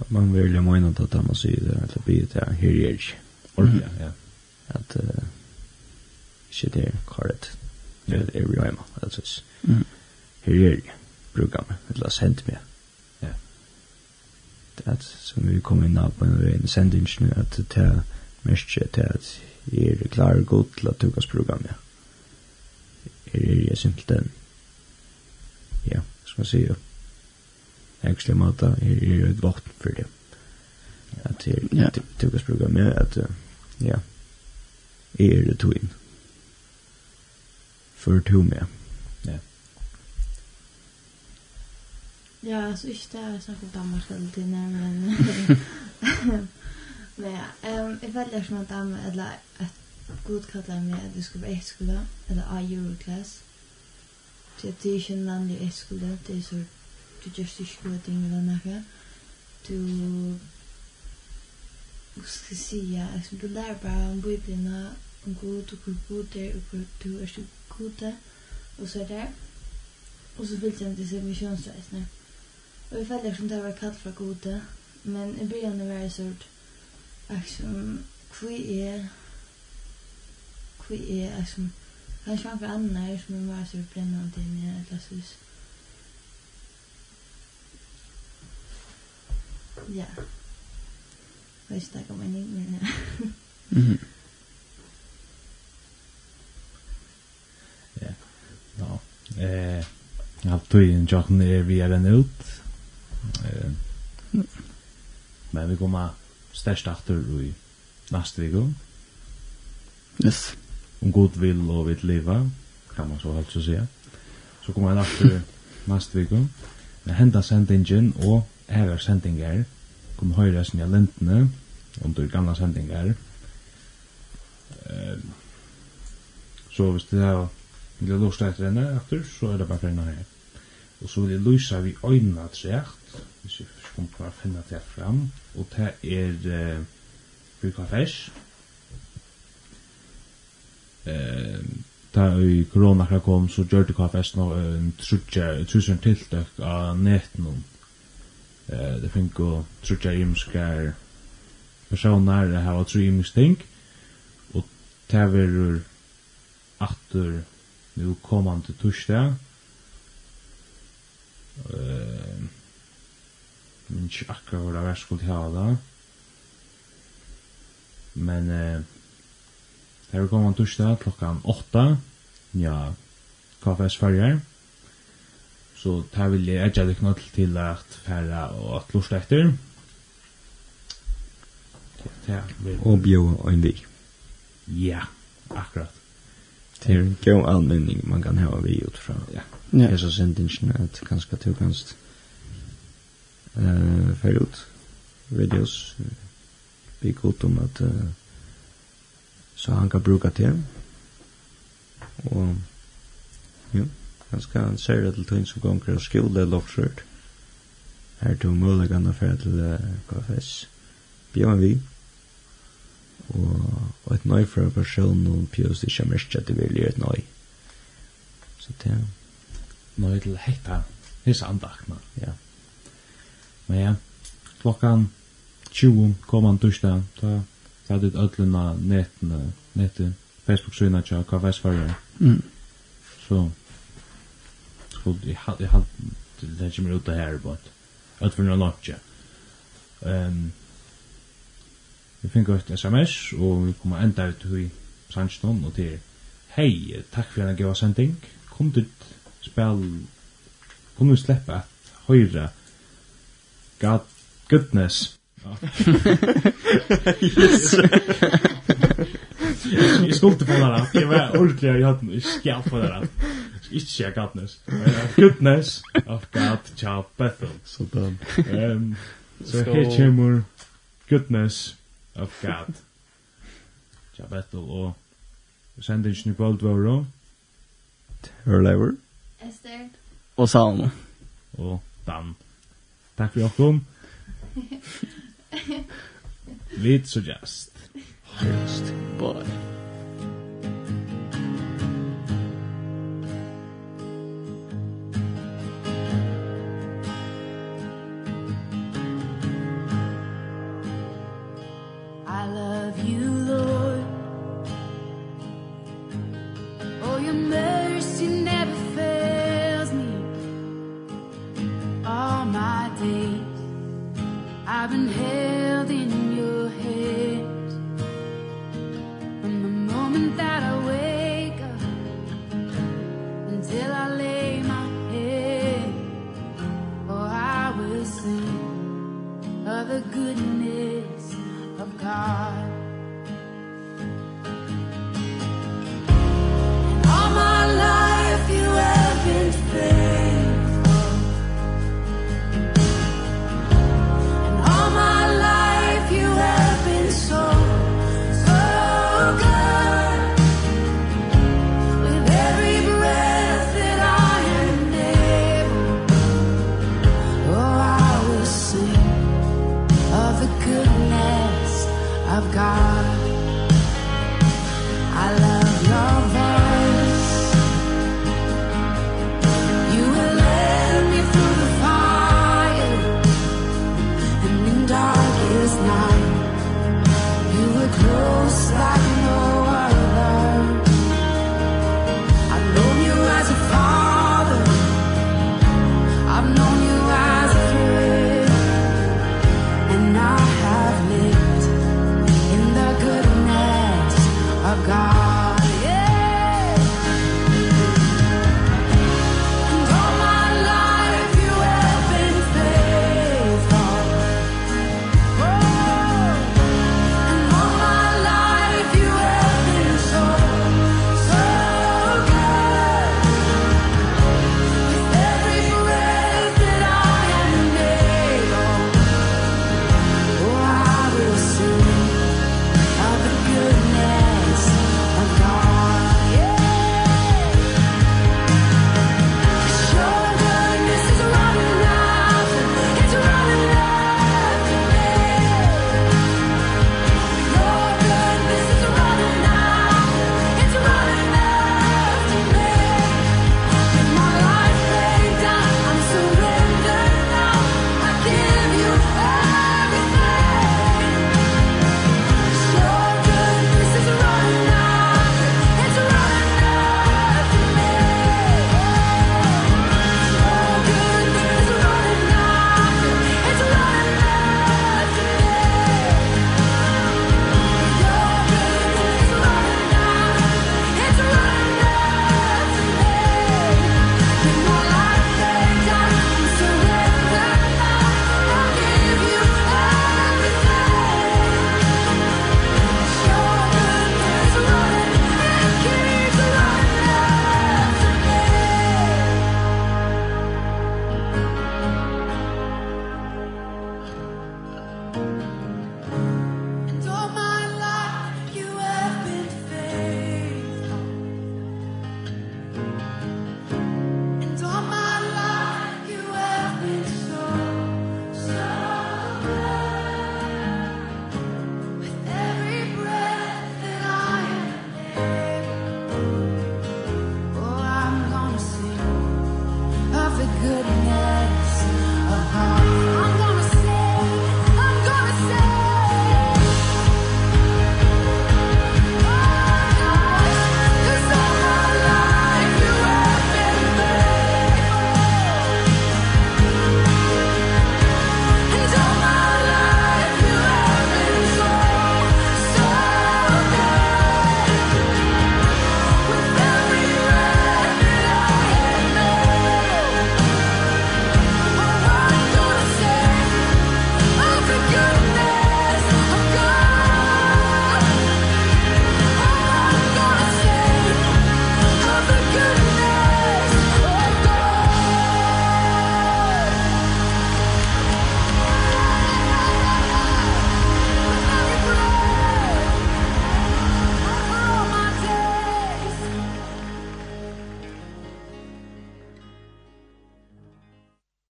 man vill ju mena att man säger det att bli det här här är Ordentlig, Ja. Att eh det där korrekt. Det är ju hemma. Alltså. Mm. Här är ju brukar man. eller låts hänt med. Ja. Det som vi kommer in på en sändning nu att det är mest det att är det klar god till att tukas program ja. Är det ju simpelt. Ja, ska se upp actually mata är är ett vart för det. Att det tog tukas program med att ja. Är det tog in. För to med. Ja. Ja, alltså inte det är så att Danmark alltid men men ja, um, jeg føler som at Danmark eller at god kallar meg at du ska vara skola eller a Euroclass. Det er ikke en namn i det er så du gjerst ikke gode ting eller noe. Du... Hva skal jeg si? Ja, Altså, du lærer bare om Bibelen, om god og hvor god er, og hvor du er så god og så er det. Og så fyllte jeg til seg misjonsreisene. Og jeg følte som det var kalt fra gode, men i begynnelsen var jeg sånn, liksom, hva er, Hva er, liksom, kanskje man andre som er mer så brennende i jeg, eller sånn, ja. Hvad snakker man ikke med her? Mhm. Ja. Nå. Eh, jag har tog inn jokken er vi er enn ut. Eh, men vi kommer størst efter i nästa vecka. Yes. Om god vill och vill leva, kan man så helt så säga. Så kommer en efter nästa vecka. Men hända sändningen och ära sendingen er kunne høyre sin av lintene under gamla sendingar. Um, så hvis det er vil jeg lust etter henne etter, så er det bare henne her. Og så vil jeg lysa vi øynene trekt, hvis jeg kommer til å finne det fram, og det er uh, bruk av fers. Da i korona kom, så gjør det hva nå av en trusjern tiltak av netten eh det fink og trutja imskar personar det hava tru imsk ting. Og det verur atur nu komandi torsdag eh men ikke akkurat hvor det var skulle ha da men eh det er komandi torsdag klokkan åtta, ja KFS Farger Så det vil jeg edja deg nødt til at færa og at lort etter. Og bjå en vi. Ja, akkurat. Det er en god anmenning man kan ha vi ut fra. Ja. Ja. Jeg så sent ikke at ganske to kanst uh, fer ut videos vi godt om at uh, så han kan bruka til. Og ja ganske en særlig til tøyn som gonger av skjole loksrørt. Her tog muligan å fære til KFS. Bjørn vi. Og et nøy for en person og pjøs ikke er mest at det vil gjøre et nøy. Så det er nøy til hekta hisse andakna. Ja. Men ja, klokkan 20 kom han torsdag, da tatt ut ölluna netten, netten, Facebook-synet til KFS-farger. Mm. Så skulle i halv i halv det kommer ut det här but att för några lunch. Ehm Vi fikk et sms, og vi kommer enda ut i Sandston, og til Hei, takk for en gøy sending. Kom du spel Kom du slippe at høyre God goodness. yes. Jeg skulle på det, jeg var ordentlig, jeg hadde skjalt på det. Ikke sier Godness. Goodness of God, Child Bethel. Så døm. Um, så so her kommer Goodness of God. Child Bethel og sendingen i kvöld var då. Terlever. Esther. Og Salma. Og Dan. Takk for jokken. Vi så just. Just. Bye.